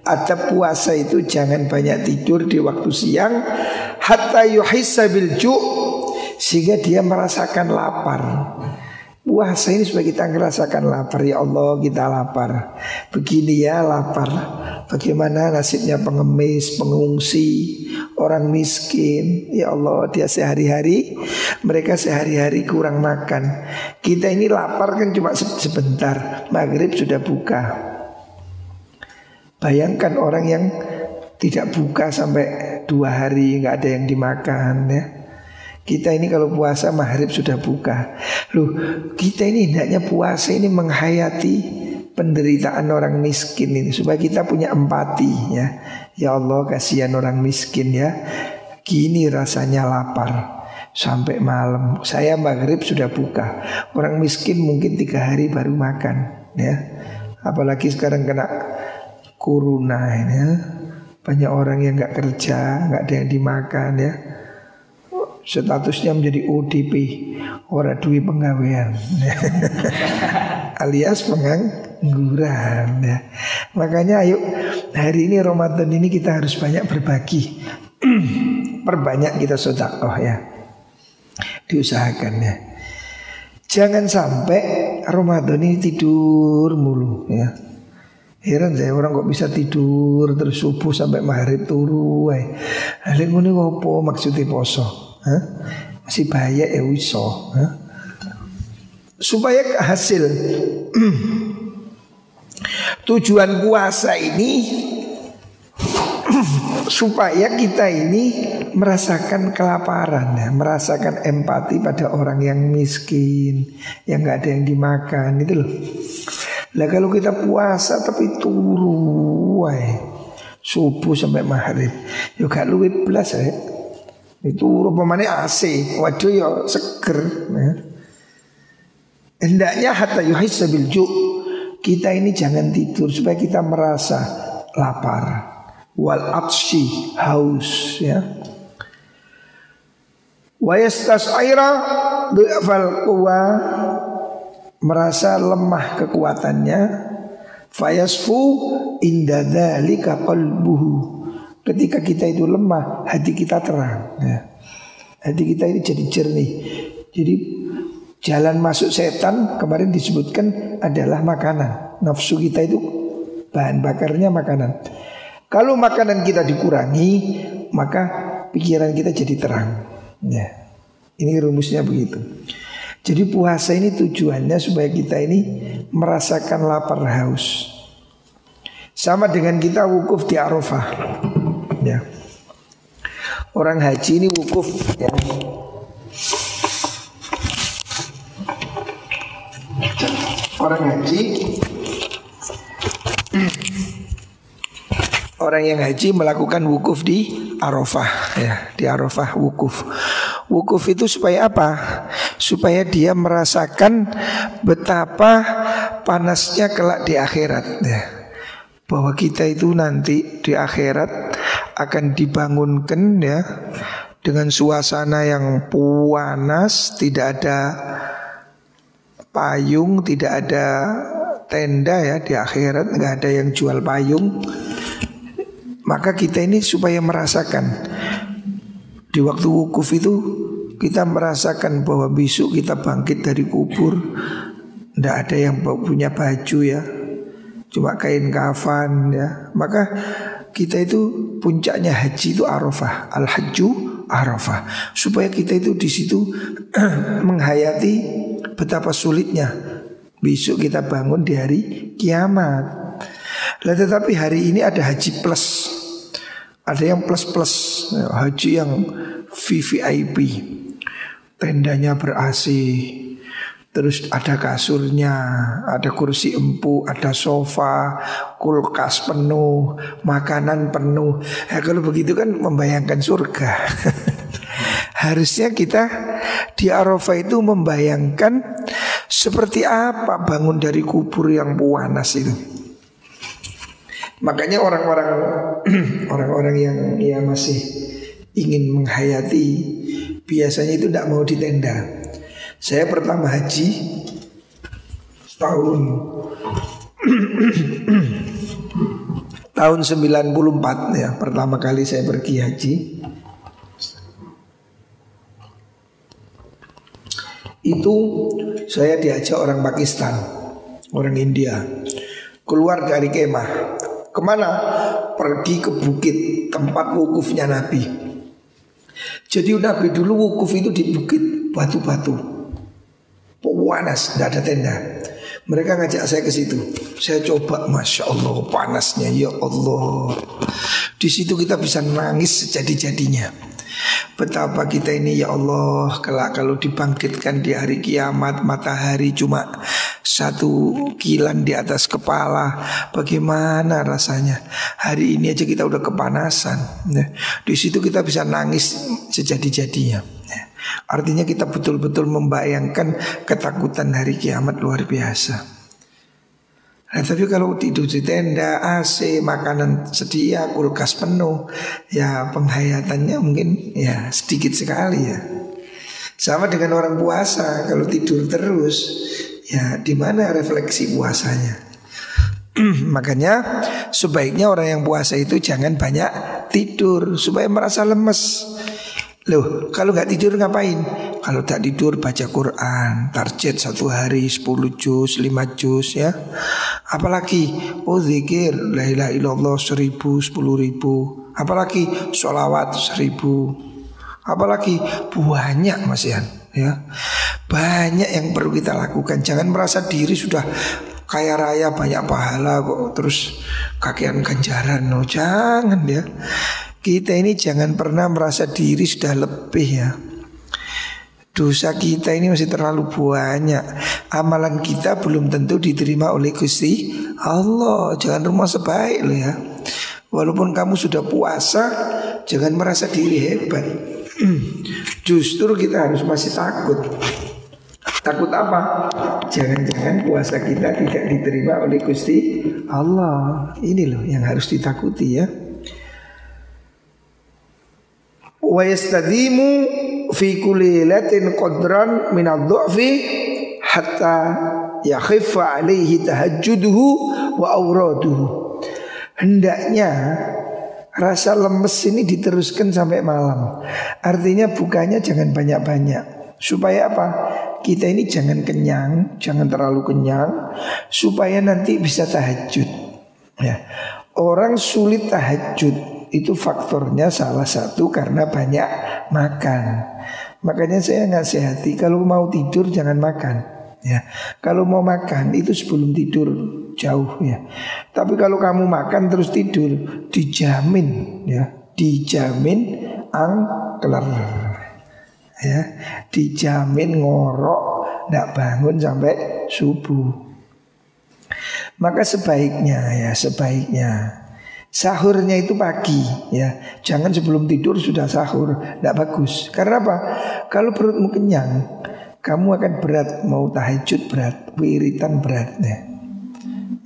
Ada puasa itu jangan banyak tidur di waktu siang Hatta yuhissa bil ju' Sehingga dia merasakan lapar. Puasa ini supaya kita merasakan lapar. Ya Allah kita lapar. Begini ya lapar. Bagaimana nasibnya pengemis, pengungsi, orang miskin? Ya Allah dia sehari-hari Mereka sehari-hari kurang makan. Kita ini lapar kan cuma sebentar. Maghrib sudah buka Bayangkan orang yang tidak buka sampai dua hari nggak ada yang dimakan ya. Kita ini kalau puasa maghrib sudah buka. Loh kita ini hendaknya puasa ini menghayati penderitaan orang miskin ini Supaya kita punya empati ya. Ya Allah kasihan orang miskin ya. Gini rasanya lapar Sampai malam. Saya maghrib sudah buka. Orang miskin mungkin tiga hari baru makan ya. Apalagi sekarang kena Ini ya. Banyak orang yang nggak kerja nggak ada yang dimakan ya. Statusnya menjadi ODP orang duit penggawean alias pengangguran ya. Makanya ayo hari ini Ramadan ini kita harus banyak berbagi. Perbanyak kita sodakoh ya. Diusahakan ya. Jangan sampai Ramadan ini tidur mulu ya Heran saya orang kok bisa tidur terus subuh sampai maghrib turu. Hal ngene opo maksudnya poso? Hah? Masih bahaya ya Hah? Supaya hasil Tujuan puasa ini Supaya kita ini merasakan kelaparan ya, Merasakan empati pada orang yang miskin Yang gak ada yang dimakan itu loh Lah kalau kita puasa tapi turu wae Subuh sampai maghrib. Yo gak luwih belas ya itu rupanya AC Waduh ya seger ya. Hendaknya hatta yuhissa bil Kita ini jangan tidur Supaya kita merasa lapar. Wal atshi haus ya. Wa aira Du'afal kuwa Merasa lemah kekuatannya Fayasfu inda dhalika qalbuhu Ketika kita itu lemah, hati kita terang. Ya. Hati kita ini jadi jernih. Jadi jalan masuk setan kemarin disebutkan adalah makanan. Nafsu kita itu bahan bakarnya makanan. Kalau makanan kita dikurangi, maka pikiran kita jadi terang. Ya. Ini rumusnya begitu. Jadi puasa ini tujuannya supaya kita ini merasakan lapar haus. Sama dengan kita wukuf di Arafah ya. Orang haji ini wukuf ya. Orang haji Orang yang haji melakukan wukuf di Arafah ya, di Arafah wukuf. Wukuf itu supaya apa? Supaya dia merasakan betapa panasnya kelak di akhirat ya. Bahwa kita itu nanti di akhirat akan dibangunkan ya dengan suasana yang panas, tidak ada payung, tidak ada tenda ya di akhirat, nggak ada yang jual payung. Maka kita ini supaya merasakan di waktu wukuf itu kita merasakan bahwa besok kita bangkit dari kubur, tidak ada yang punya baju ya, cuma kain kafan ya. Maka kita itu puncaknya haji itu Arafah, al hajju Arafah, supaya kita itu di situ menghayati betapa sulitnya Besok kita bangun di hari kiamat. Tetapi hari ini ada haji plus. Ada yang plus plus, haji yang VVIP. Tendanya ber AC, Terus ada kasurnya, ada kursi empuk, ada sofa, kulkas penuh, makanan penuh. Ya, kalau begitu kan membayangkan surga. Harusnya kita di Arafah itu membayangkan seperti apa bangun dari kubur yang panas itu. Makanya orang-orang orang-orang yang ya masih ingin menghayati biasanya itu tidak mau di tenda. Saya pertama haji tahun tahun 94 ya pertama kali saya pergi haji itu saya diajak orang Pakistan, orang India, keluar dari kemah. Ke mana? Pergi ke bukit tempat wukufnya Nabi. Jadi Nabi dulu wukuf itu di bukit batu-batu. Panas, tidak ada tenda. Mereka ngajak saya ke situ. Saya coba, masya Allah panasnya, ya Allah. Di situ kita bisa nangis sejadi-jadinya. Betapa kita ini ya Allah kelak kalau dibangkitkan di hari kiamat matahari cuma satu kilan di atas kepala bagaimana rasanya hari ini aja kita udah kepanasan ya. di situ kita bisa nangis sejadi-jadinya ya. artinya kita betul-betul membayangkan ketakutan hari kiamat luar biasa Nah, tapi kalau tidur di tenda, AC, makanan sedia, kulkas penuh, ya penghayatannya mungkin ya sedikit sekali ya. Sama dengan orang puasa, kalau tidur terus, ya di mana refleksi puasanya? Makanya sebaiknya orang yang puasa itu jangan banyak tidur supaya merasa lemes. Loh, kalau nggak tidur ngapain? Kalau tak tidur baca Quran, target satu hari 10 juz, 5 juz ya. Apalagi oh zikir la ilaha illallah seribu, sepuluh ribu. Apalagi sholawat seribu. Apalagi banyak Mas Ian ya. Banyak yang perlu kita lakukan. Jangan merasa diri sudah kaya raya banyak pahala kok terus kakean ganjaran. No, jangan ya. Kita ini jangan pernah merasa diri sudah lebih ya. Dosa kita ini masih terlalu banyak. Amalan kita belum tentu diterima oleh Gusti Allah. Jangan rumah sebaik lo ya. Walaupun kamu sudah puasa, jangan merasa diri hebat. Justru kita harus masih takut. Takut apa? Jangan-jangan puasa kita tidak diterima oleh Gusti Allah. Ini loh yang harus ditakuti ya wa yastadimu fi kulli latin qadran min adh-dha'fi hatta yakhiffa alaihi tahajjuduhu wa auraduhu. Hendaknya rasa lemes ini diteruskan sampai malam. Artinya bukanya jangan banyak-banyak. Supaya apa? Kita ini jangan kenyang, jangan terlalu kenyang supaya nanti bisa tahajud. Ya. Orang sulit tahajud itu faktornya salah satu karena banyak makan. Makanya saya nasihati kalau mau tidur jangan makan. Ya, kalau mau makan itu sebelum tidur jauh ya. Tapi kalau kamu makan terus tidur dijamin ya, dijamin angker. Ya, dijamin ngorok tidak bangun sampai subuh. Maka sebaiknya ya, sebaiknya Sahurnya itu pagi ya. Jangan sebelum tidur sudah sahur, tidak bagus. Karena apa? Kalau perutmu kenyang, kamu akan berat mau tahajud berat, wiritan berat ya.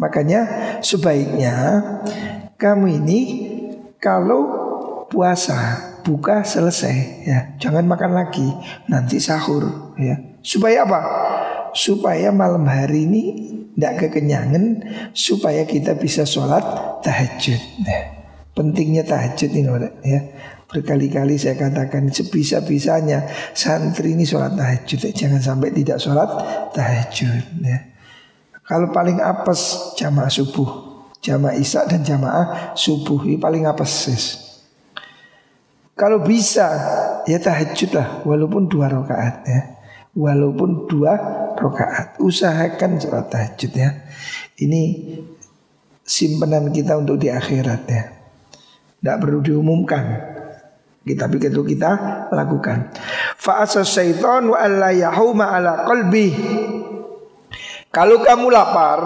Makanya sebaiknya kamu ini kalau puasa buka selesai ya, jangan makan lagi, nanti sahur ya. Supaya apa? Supaya malam hari ini tidak kekenyangan supaya kita bisa sholat tahajud. Nah, pentingnya tahajud ini ya. Berkali-kali saya katakan sebisa-bisanya santri ini sholat tahajud. Jangan sampai tidak sholat tahajud. Ya. Kalau paling apes jamaah subuh, jamaah isya dan jamaah subuh ini paling apes. Sis. Kalau bisa ya tahajud lah walaupun dua rakaat ya. Walaupun dua rakaat. Usahakan sholat tahajud ya. Ini simpanan kita untuk di akhirat ya. Tidak perlu diumumkan. Kita pikir itu kita lakukan. Fa'asa syaitan wa alla yahuma ala qalbi. Kalau kamu lapar,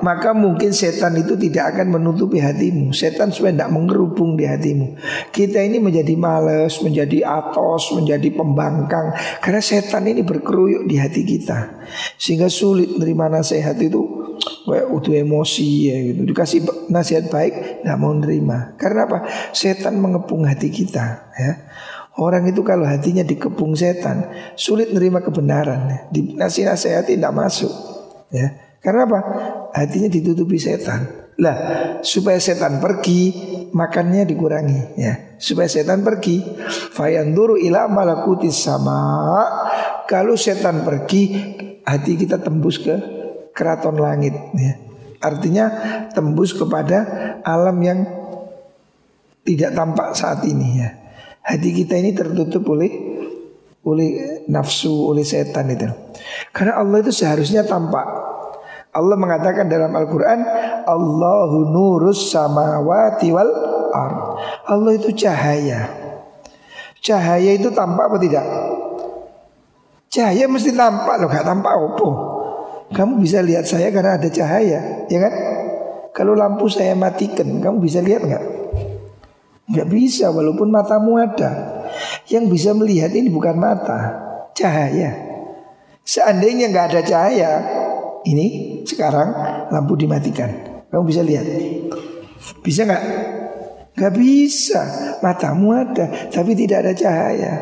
maka mungkin setan itu tidak akan menutupi hatimu. Setan supaya tidak mengerubung di hatimu. Kita ini menjadi males, menjadi atos, menjadi pembangkang. Karena setan ini berkeruyuk di hati kita. Sehingga sulit menerima nasihat itu. Kayak utuh emosi ya gitu. Dikasih nasihat baik, tidak mau nerima. Karena apa? Setan mengepung hati kita. Ya. Orang itu kalau hatinya dikepung setan, sulit menerima kebenaran. Di nasihat tidak masuk. Ya. Karena apa? Hatinya ditutupi setan. Lah, supaya setan pergi, makannya dikurangi ya. Supaya setan pergi, fayanduru ila malakutis sama. Kalau setan pergi, hati kita tembus ke keraton langit ya. Artinya tembus kepada alam yang tidak tampak saat ini ya. Hati kita ini tertutup oleh oleh nafsu, oleh setan itu. Karena Allah itu seharusnya tampak. Allah mengatakan dalam Al-Quran Allahu nurus samawati wal ar. Allah itu cahaya Cahaya itu tampak apa tidak? Cahaya mesti tampak loh, gak tampak apa Kamu bisa lihat saya karena ada cahaya Ya kan? Kalau lampu saya matikan Kamu bisa lihat nggak? Nggak bisa walaupun matamu ada Yang bisa melihat ini bukan mata Cahaya Seandainya nggak ada cahaya ini sekarang lampu dimatikan. Kamu bisa lihat. Bisa nggak? Gak bisa. Matamu ada, tapi tidak ada cahaya.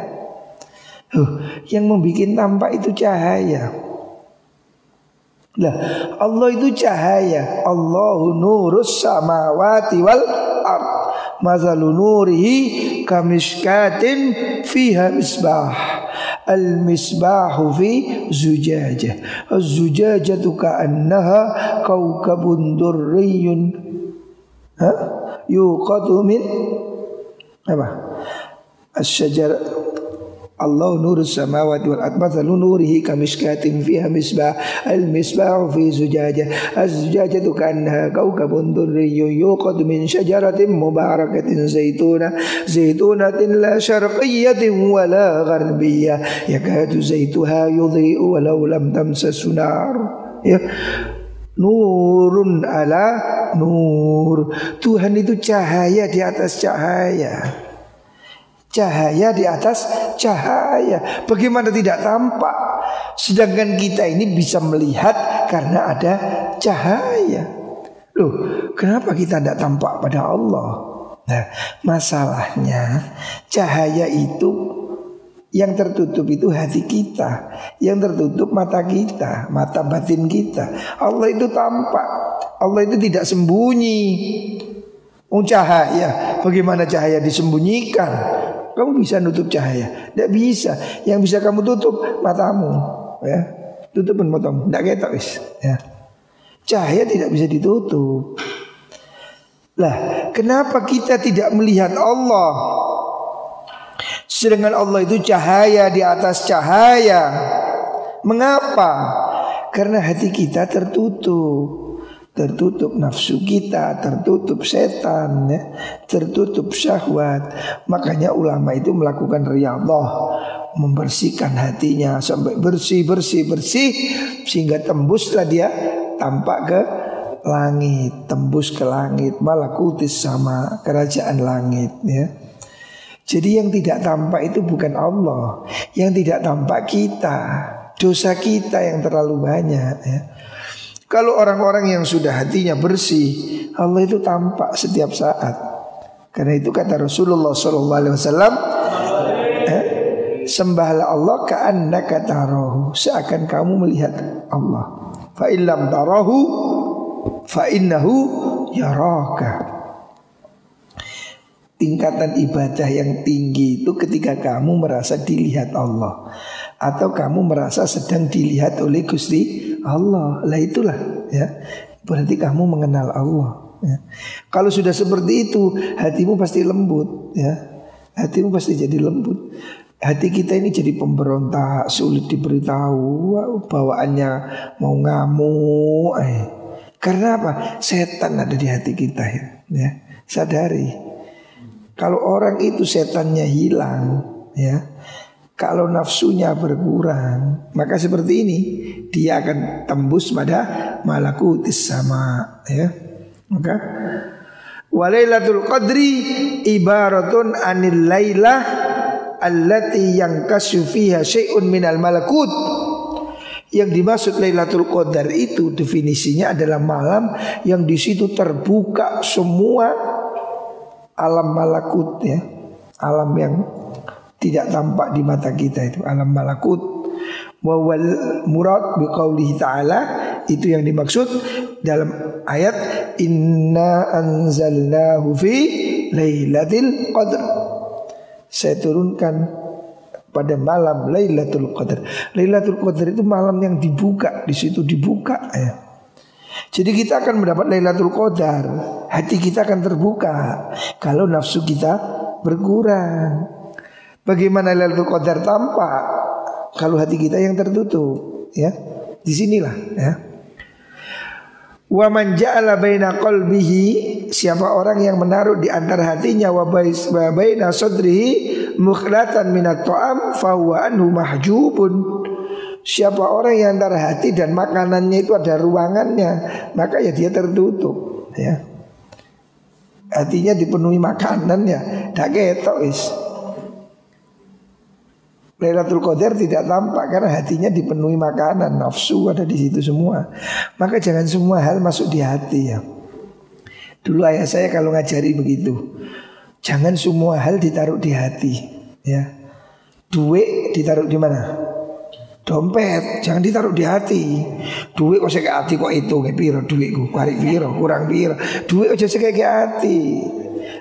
Huh, yang membuat tampak itu cahaya. Lah, Allah itu cahaya. Allahu nurus samawati wal ard. مثل نوره كمشكاتٍ فيها مصباح. المصباح في زجاجة. الزجاجة كأنها كوكب دري. يوقد من الشجر الله نور السماوات والأرض. مثل نوره كمشكاة فيها مصباح. المصباح في زجاجة. الزجاجة كأنها كوكب دري يوقد من شجرة مباركة زيتونة. زيتونة لا شرقية ولا غربية. يكاد زيتها يضيء ولو لم تمسس نار Nurun ala nur Tuhan itu cahaya di atas cahaya Cahaya di atas cahaya. Bagaimana tidak tampak? Sedangkan kita ini bisa melihat Karena ada cahaya. Loh kenapa kita tidak tampak pada Allah? Nah masalahnya Cahaya itu yang tertutup itu hati kita Yang tertutup mata kita Mata batin kita. Allah itu tampak Allah itu tidak sembunyi. Oh cahaya Bagaimana cahaya disembunyikan kamu bisa nutup cahaya? Tidak bisa. Yang bisa kamu tutup matamu, ya. Tutupin matamu. Tidak ketok wis, ya. Cahaya tidak bisa ditutup. Lah, kenapa kita tidak melihat Allah? Sedangkan Allah itu cahaya di atas cahaya. Mengapa? Karena hati kita tertutup tertutup nafsu kita, tertutup setan, ya, tertutup syahwat. Makanya ulama itu melakukan riyadhah, membersihkan hatinya sampai bersih, bersih, bersih sehingga tembuslah dia tampak ke langit, tembus ke langit, malakutis sama kerajaan langit ya. Jadi yang tidak tampak itu bukan Allah, yang tidak tampak kita, dosa kita yang terlalu banyak ya. Kalau orang-orang yang sudah hatinya bersih, Allah itu tampak setiap saat. Karena itu kata Rasulullah SAW, eh, sembahlah Allah kata tarahu, seakan kamu melihat Allah. Fa illam tarahu fa innahu yaraka. Tingkatan ibadah yang tinggi itu ketika kamu merasa dilihat Allah atau kamu merasa sedang dilihat oleh Gusti Allah. Lah itulah ya. Berarti kamu mengenal Allah ya. Kalau sudah seperti itu, hatimu pasti lembut ya. Hatimu pasti jadi lembut. hati kita ini jadi pemberontak, sulit diberitahu, bawaannya mau ngamuk. Eh. Karena apa? Setan ada di hati kita ya. ya. Sadari. Kalau orang itu setannya hilang, ya. Kalau nafsunya berkurang, maka seperti ini dia akan tembus pada malakutis sama, ya. Maka walailatul qadri ibaratun anil lailah allati yang kasufiha syai'un minal malakut yang dimaksud Lailatul Qadar itu definisinya adalah malam yang di situ terbuka semua alam malakut ya. Alam yang tidak tampak di mata kita itu alam malakut. Wawal murad biqaulihi ta'ala itu yang dimaksud dalam ayat inna anzalnahu fi lailatul qadr. Saya turunkan pada malam Lailatul Qadar. Lailatul Qadar itu malam yang dibuka, di situ dibuka ya. Jadi kita akan mendapat Lailatul Qadar. Hati kita akan terbuka kalau nafsu kita berkurang. Bagaimana Lailatul Qadar tampak kalau hati kita yang tertutup, ya. Di sinilah ya. Wa man ja'ala baina qalbihi siapa orang yang menaruh di antara hatinya wa baina sadrihi mukhlatan minat ta'am fa huwa anhu mahjubun. Siapa orang yang antara hati dan makanannya itu ada ruangannya, maka ya dia tertutup, ya. Hatinya dipenuhi makanan ya, dak ketok. Lailatul Qadar tidak tampak karena hatinya dipenuhi makanan, nafsu ada di situ semua. Maka jangan semua hal masuk di hati ya. Dulu ayah saya kalau ngajari begitu. Jangan semua hal ditaruh di hati, ya. Duit ditaruh di mana? Dompet jangan ditaruh di hati. Duit kok sekek hati kok itu kayak piro duitku, kari piro, kurang piro. Duit aja sekek hati.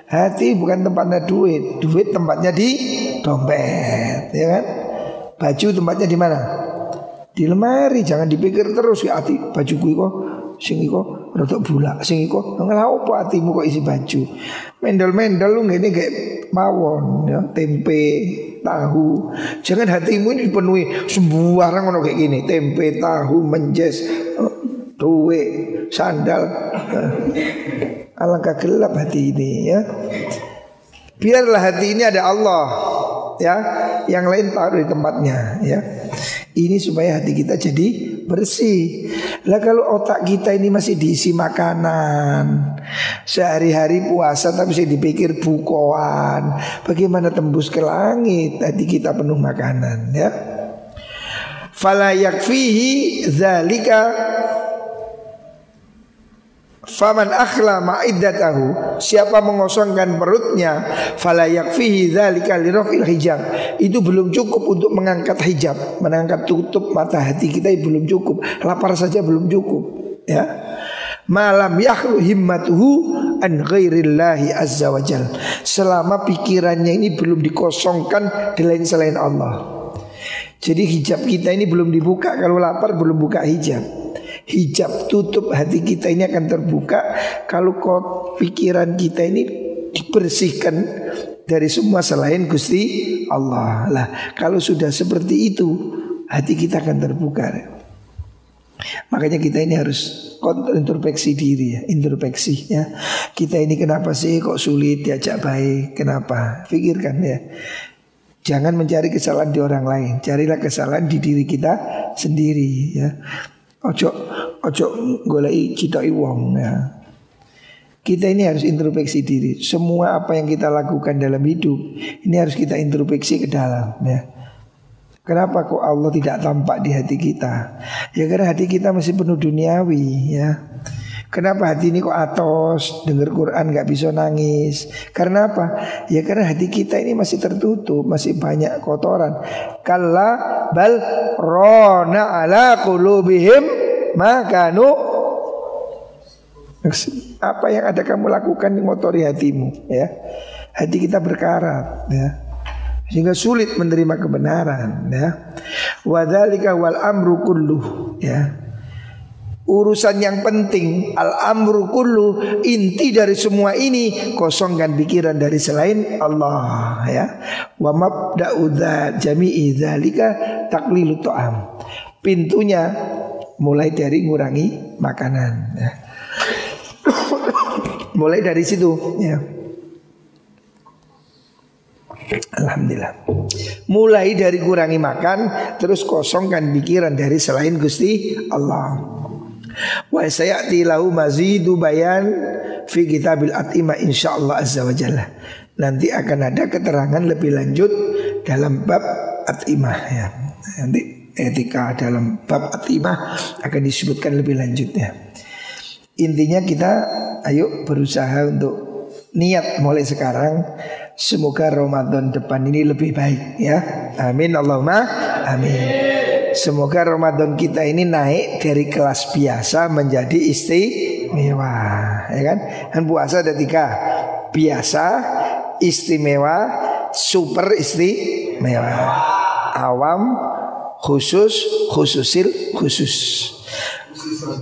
Hati bukan tempatnya duit, duit tempatnya di dompet, ya kan? Baju tempatnya di mana? Di lemari, jangan dipikir terus ya hati bajuku kok sing iko rada bulak, sing iko ngela opo hatimu kok isi baju. Mendel-mendel lu ngene kayak mawon ya, tempe, tahu. Jangan hatimu ini dipenuhi sembarang ono kayak gini, tempe, tahu, menjes, duit, sandal. Alangkah gelap hati ini ya. Biarlah hati ini ada Allah ya, yang lain taruh di tempatnya ya. Ini supaya hati kita jadi bersih. Lah kalau otak kita ini masih diisi makanan, sehari-hari puasa tapi saya dipikir bukoan, bagaimana tembus ke langit? Hati kita penuh makanan ya. Fala yakfihi zalika Faman akhla ma'iddatahu Siapa mengosongkan perutnya Fala yakfihi dhalika lirafil hijab. Itu belum cukup untuk mengangkat hijab Mengangkat tutup mata hati kita belum cukup Lapar saja belum cukup Ya. Malam yakhlu himmatuhu an ghairillahi azza wa jal. Selama pikirannya ini belum dikosongkan di lain selain Allah. Jadi hijab kita ini belum dibuka Kalau lapar belum buka hijab hijab tutup hati kita ini akan terbuka kalau kok pikiran kita ini dibersihkan dari semua selain Gusti Allah. Lah, kalau sudah seperti itu, hati kita akan terbuka. Makanya kita ini harus introspeksi diri ya, introspeksi ya. Kita ini kenapa sih kok sulit diajak baik? Kenapa? Pikirkan ya. Jangan mencari kesalahan di orang lain, carilah kesalahan di diri kita sendiri ya. Ojo ojo golei kita wong ya. Kita ini harus introspeksi diri. Semua apa yang kita lakukan dalam hidup ini harus kita introspeksi ke dalam ya. Kenapa kok Allah tidak tampak di hati kita? Ya karena hati kita masih penuh duniawi ya. Kenapa hati ini kok atos? Dengar Quran gak bisa nangis. Karena apa? Ya karena hati kita ini masih tertutup Masih banyak kotoran. Kalla bal rona ala kulubihim Makanu Apa yang ada kamu lakukan di motori hatimu ya? Hati kita berkarat ya. Sehingga sulit menerima kebenaran ya. Wadzalika wal amru kulluh ya urusan yang penting al amru kullu inti dari semua ini kosongkan pikiran dari selain Allah ya wa mabda'u jami'i dzalika taklilu ta'am pintunya mulai dari ngurangi makanan ya. mulai dari situ ya Alhamdulillah. Mulai dari kurangi makan, terus kosongkan pikiran dari selain Gusti Allah. Wa sayati lahu mazidu bayan fi kitabil atima insyaallah azza wa jalla. Nanti akan ada keterangan lebih lanjut dalam bab atimah ya. Nanti etika dalam bab atimah akan disebutkan lebih lanjut ya. Intinya kita ayo berusaha untuk niat mulai sekarang semoga Ramadan depan ini lebih baik ya. Amin Allahumma amin. Semoga Ramadan kita ini naik dari kelas biasa menjadi istimewa, ya kan? Dan puasa ada tiga, biasa, istimewa, super istimewa, awam, khusus, khususil, khusus.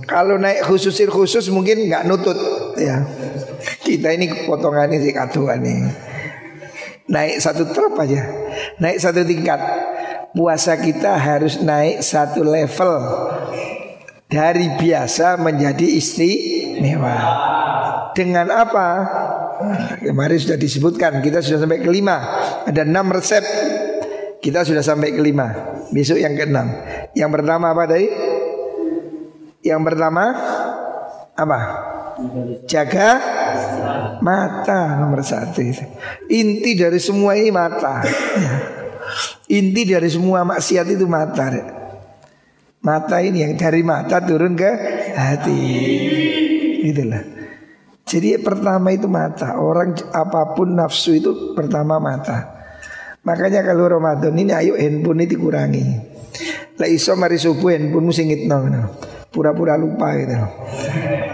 Kalau naik khususil khusus mungkin nggak nutut ya. Kita ini potongannya si katuan nih. Naik satu trap aja, naik satu tingkat puasa kita harus naik satu level dari biasa menjadi istimewa. Dengan apa? kemarin sudah disebutkan kita sudah sampai kelima. Ada enam resep. Kita sudah sampai kelima. Besok yang keenam. Yang pertama apa tadi? Yang pertama apa? Jaga mata nomor satu. Inti dari semua ini mata. Ya. Inti dari semua maksiat itu mata. Mata ini yang dari mata turun ke hati. Itulah. Jadi pertama itu mata. Orang apa pun nafsu itu pertama mata. Makanya kalau Ramadan ini ayo handphone ini dikurangi. Lah iso mari subuh handphone singit nong. Pura-pura lupa gitu.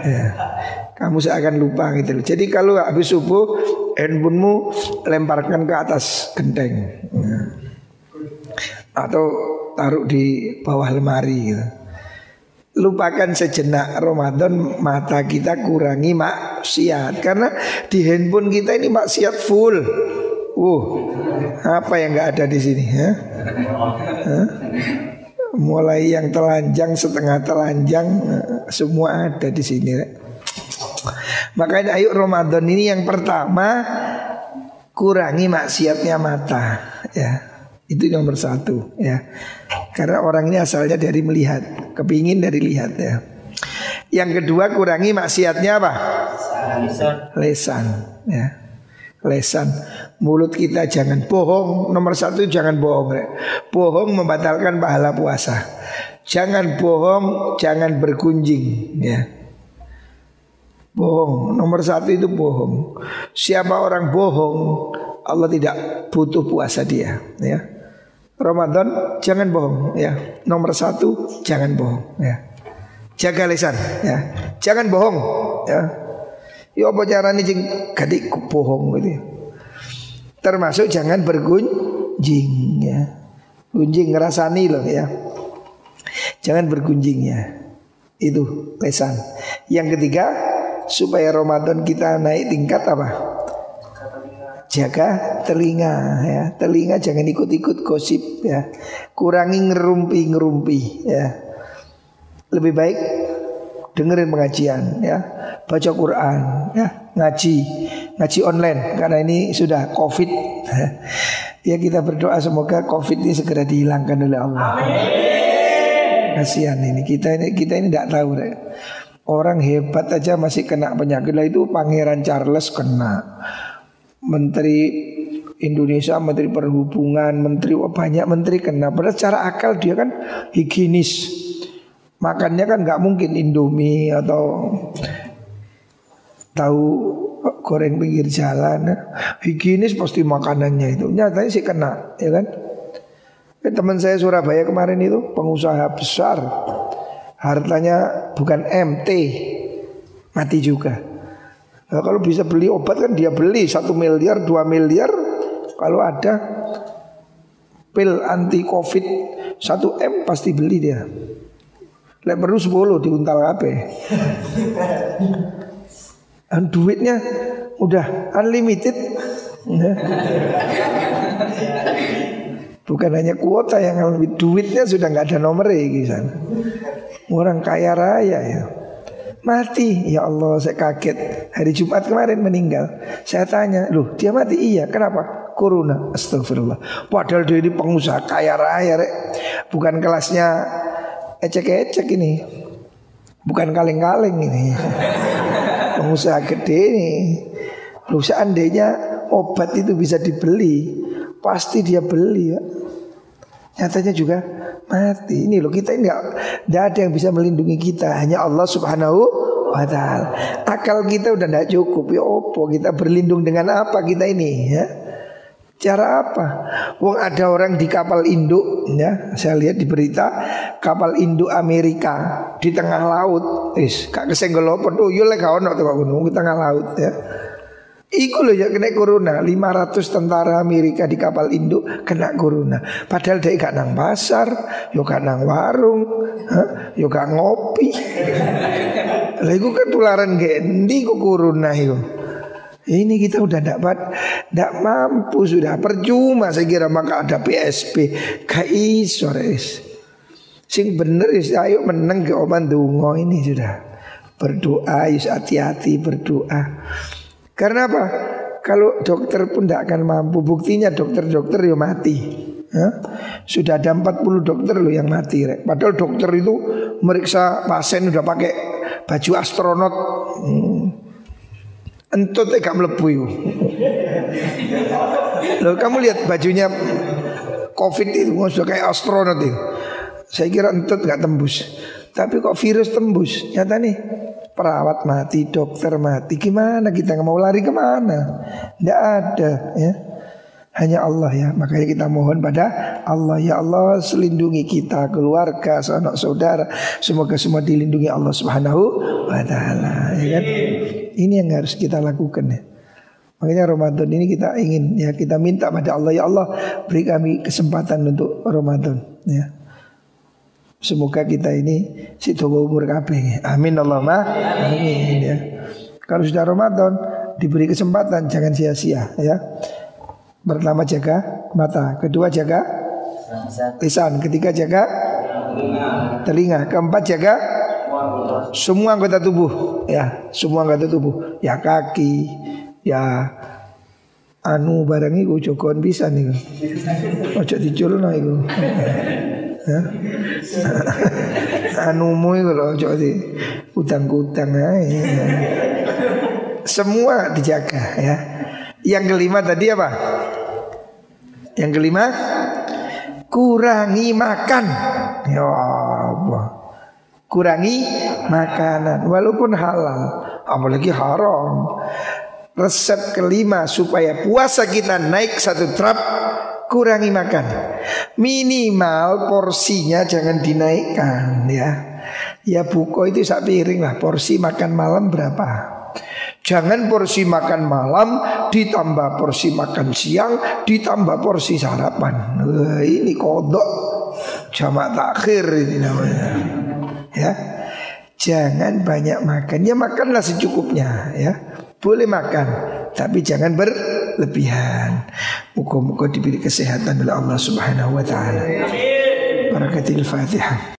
Ya. Kamu seakan lupa gitu Jadi kalau habis subuh handphonemu lemparkan ke atas genteng. Ya atau taruh di bawah lemari gitu. Lupakan sejenak Ramadan mata kita kurangi maksiat karena di handphone kita ini maksiat full. Uh, apa yang nggak ada di sini? Ya? Mulai yang telanjang, setengah telanjang, semua ada di sini. Makanya ayo Ramadan ini yang pertama kurangi maksiatnya mata, ya. Itu nomor satu ya. Karena orang ini asalnya dari melihat, kepingin dari lihat ya. Yang kedua kurangi maksiatnya apa? Lesan. Lesan ya. Lesan Mulut kita jangan bohong Nomor satu jangan bohong ya. Bohong membatalkan pahala puasa Jangan bohong Jangan berkunjing ya Bohong Nomor satu itu bohong Siapa orang bohong Allah tidak butuh puasa dia ya Ramadan jangan bohong ya. Nomor satu jangan bohong ya. Jaga lisan ya. Jangan bohong ya. Ya apa caranya jing gadik bohong gitu. Ya. Termasuk jangan bergunjing ya. Gunjing ngerasani loh ya. Jangan bergunjing ya. Itu lisan. Yang ketiga supaya Ramadan kita naik tingkat apa? Jaga telinga ya. Telinga jangan ikut-ikut gosip ya. Kurangi ngerumpi-ngerumpi ya. Lebih baik dengerin pengajian ya. Baca Quran ya, ngaji, ngaji online karena ini sudah Covid. Ya kita berdoa semoga Covid ini segera dihilangkan oleh Allah. Kasihan ini kita ini kita ini tidak tahu deh. Orang hebat aja masih kena penyakit lah itu Pangeran Charles kena Menteri Indonesia, Menteri Perhubungan, Menteri oh, banyak menteri kena. Padahal secara akal dia kan higienis. Makannya kan nggak mungkin Indomie atau tahu goreng pinggir jalan. Higienis pasti makanannya itu. Nyatanya sih kena, ya kan? Eh, teman saya Surabaya kemarin itu pengusaha besar. Hartanya bukan MT, mati juga. Nah, kalau bisa beli obat kan dia beli satu miliar, dua miliar. Kalau ada pil anti covid satu m pasti beli dia. Lek perlu 10 diuntal apa? Dan duitnya udah unlimited. Bukan hanya kuota yang lebih duitnya sudah nggak ada nomor ya Orang kaya raya ya. Mati, ya Allah saya kaget. Hari Jumat kemarin meninggal. Saya tanya, loh dia mati? Iya, kenapa? Corona, astagfirullah. Padahal dia ini pengusaha kaya raya rek. Bukan kelasnya ecek-ecek ini. Bukan kaleng-kaleng ini. Pengusaha gede ini. Loh seandainya obat itu bisa dibeli Pasti dia beli ya Nyatanya juga mati. Ini loh kita enggak enggak ada yang bisa melindungi kita, hanya Allah Subhanahu wa taala. Akal kita udah enggak cukup. Ya opo kita berlindung dengan apa kita ini ya? Cara apa? Wong ada orang di kapal induk ya, saya lihat di berita kapal induk Amerika di tengah laut. Is, kak kesenggol opo yo lek ono tuh gunung di tengah laut ya. Iku loh ya kena corona. 500 tentara Amerika di kapal induk kena corona. Padahal dia gak nang pasar Yo gak nang warung huh? Yo gak ngopi. Lalu kan tularan gendi ku corona itu ini kita udah dapat Tidak mampu sudah. Percuma saya kira maka ada PSP Gak iso res. Sing bener ya ayo meneng ke oman dungo ini sudah. Berdoa hati-hati berdoa karena apa? Kalau dokter pun tidak akan mampu Buktinya dokter-dokter ya mati ya? Sudah ada 40 dokter loh yang mati rek. Padahal dokter itu meriksa pasien udah pakai baju astronot hmm. Entut gak melebu Loh kamu lihat bajunya Covid itu sudah kayak astronot itu Saya kira entut gak tembus Tapi kok virus tembus Nyata nih perawat mati, dokter mati, gimana kita nggak mau lari ke mana? Tidak ada ya. Hanya Allah ya Makanya kita mohon pada Allah Ya Allah selindungi kita Keluarga, sanak saudara Semoga semua dilindungi Allah subhanahu wa ta'ala ya kan? Ini yang harus kita lakukan ya Makanya Ramadan ini kita ingin ya kita minta pada Allah ya Allah beri kami kesempatan untuk Ramadan ya. Semoga kita ini situ umur kabeh. Amin Allahumma amin ya. Kalau sudah Ramadan diberi kesempatan jangan sia-sia ya. Pertama jaga mata, kedua jaga lisan, ketiga jaga telinga, keempat jaga semua anggota tubuh ya, semua anggota tubuh, ya kaki, ya anu barang itu cokon bisa nih. Ojo diculno iku ya. Anumu itu loh utang-utang. Semua dijaga ya. Yang kelima tadi apa? Yang kelima kurangi makan. Ya Allah. Kurangi makanan walaupun halal, apalagi haram. Resep kelima supaya puasa kita naik satu trap kurangi makan. Minimal porsinya jangan dinaikkan ya. Ya buko itu sak piring lah porsi makan malam berapa. Jangan porsi makan malam ditambah porsi makan siang ditambah porsi sarapan. Wah, ini kodok jamak takhir ini namanya. Ya. Jangan banyak makan. Ya makanlah secukupnya ya. Boleh makan tapi jangan berlebihan. Muka-muka diberi kesehatan oleh Allah Subhanahu wa taala. Barakatil Fatihah.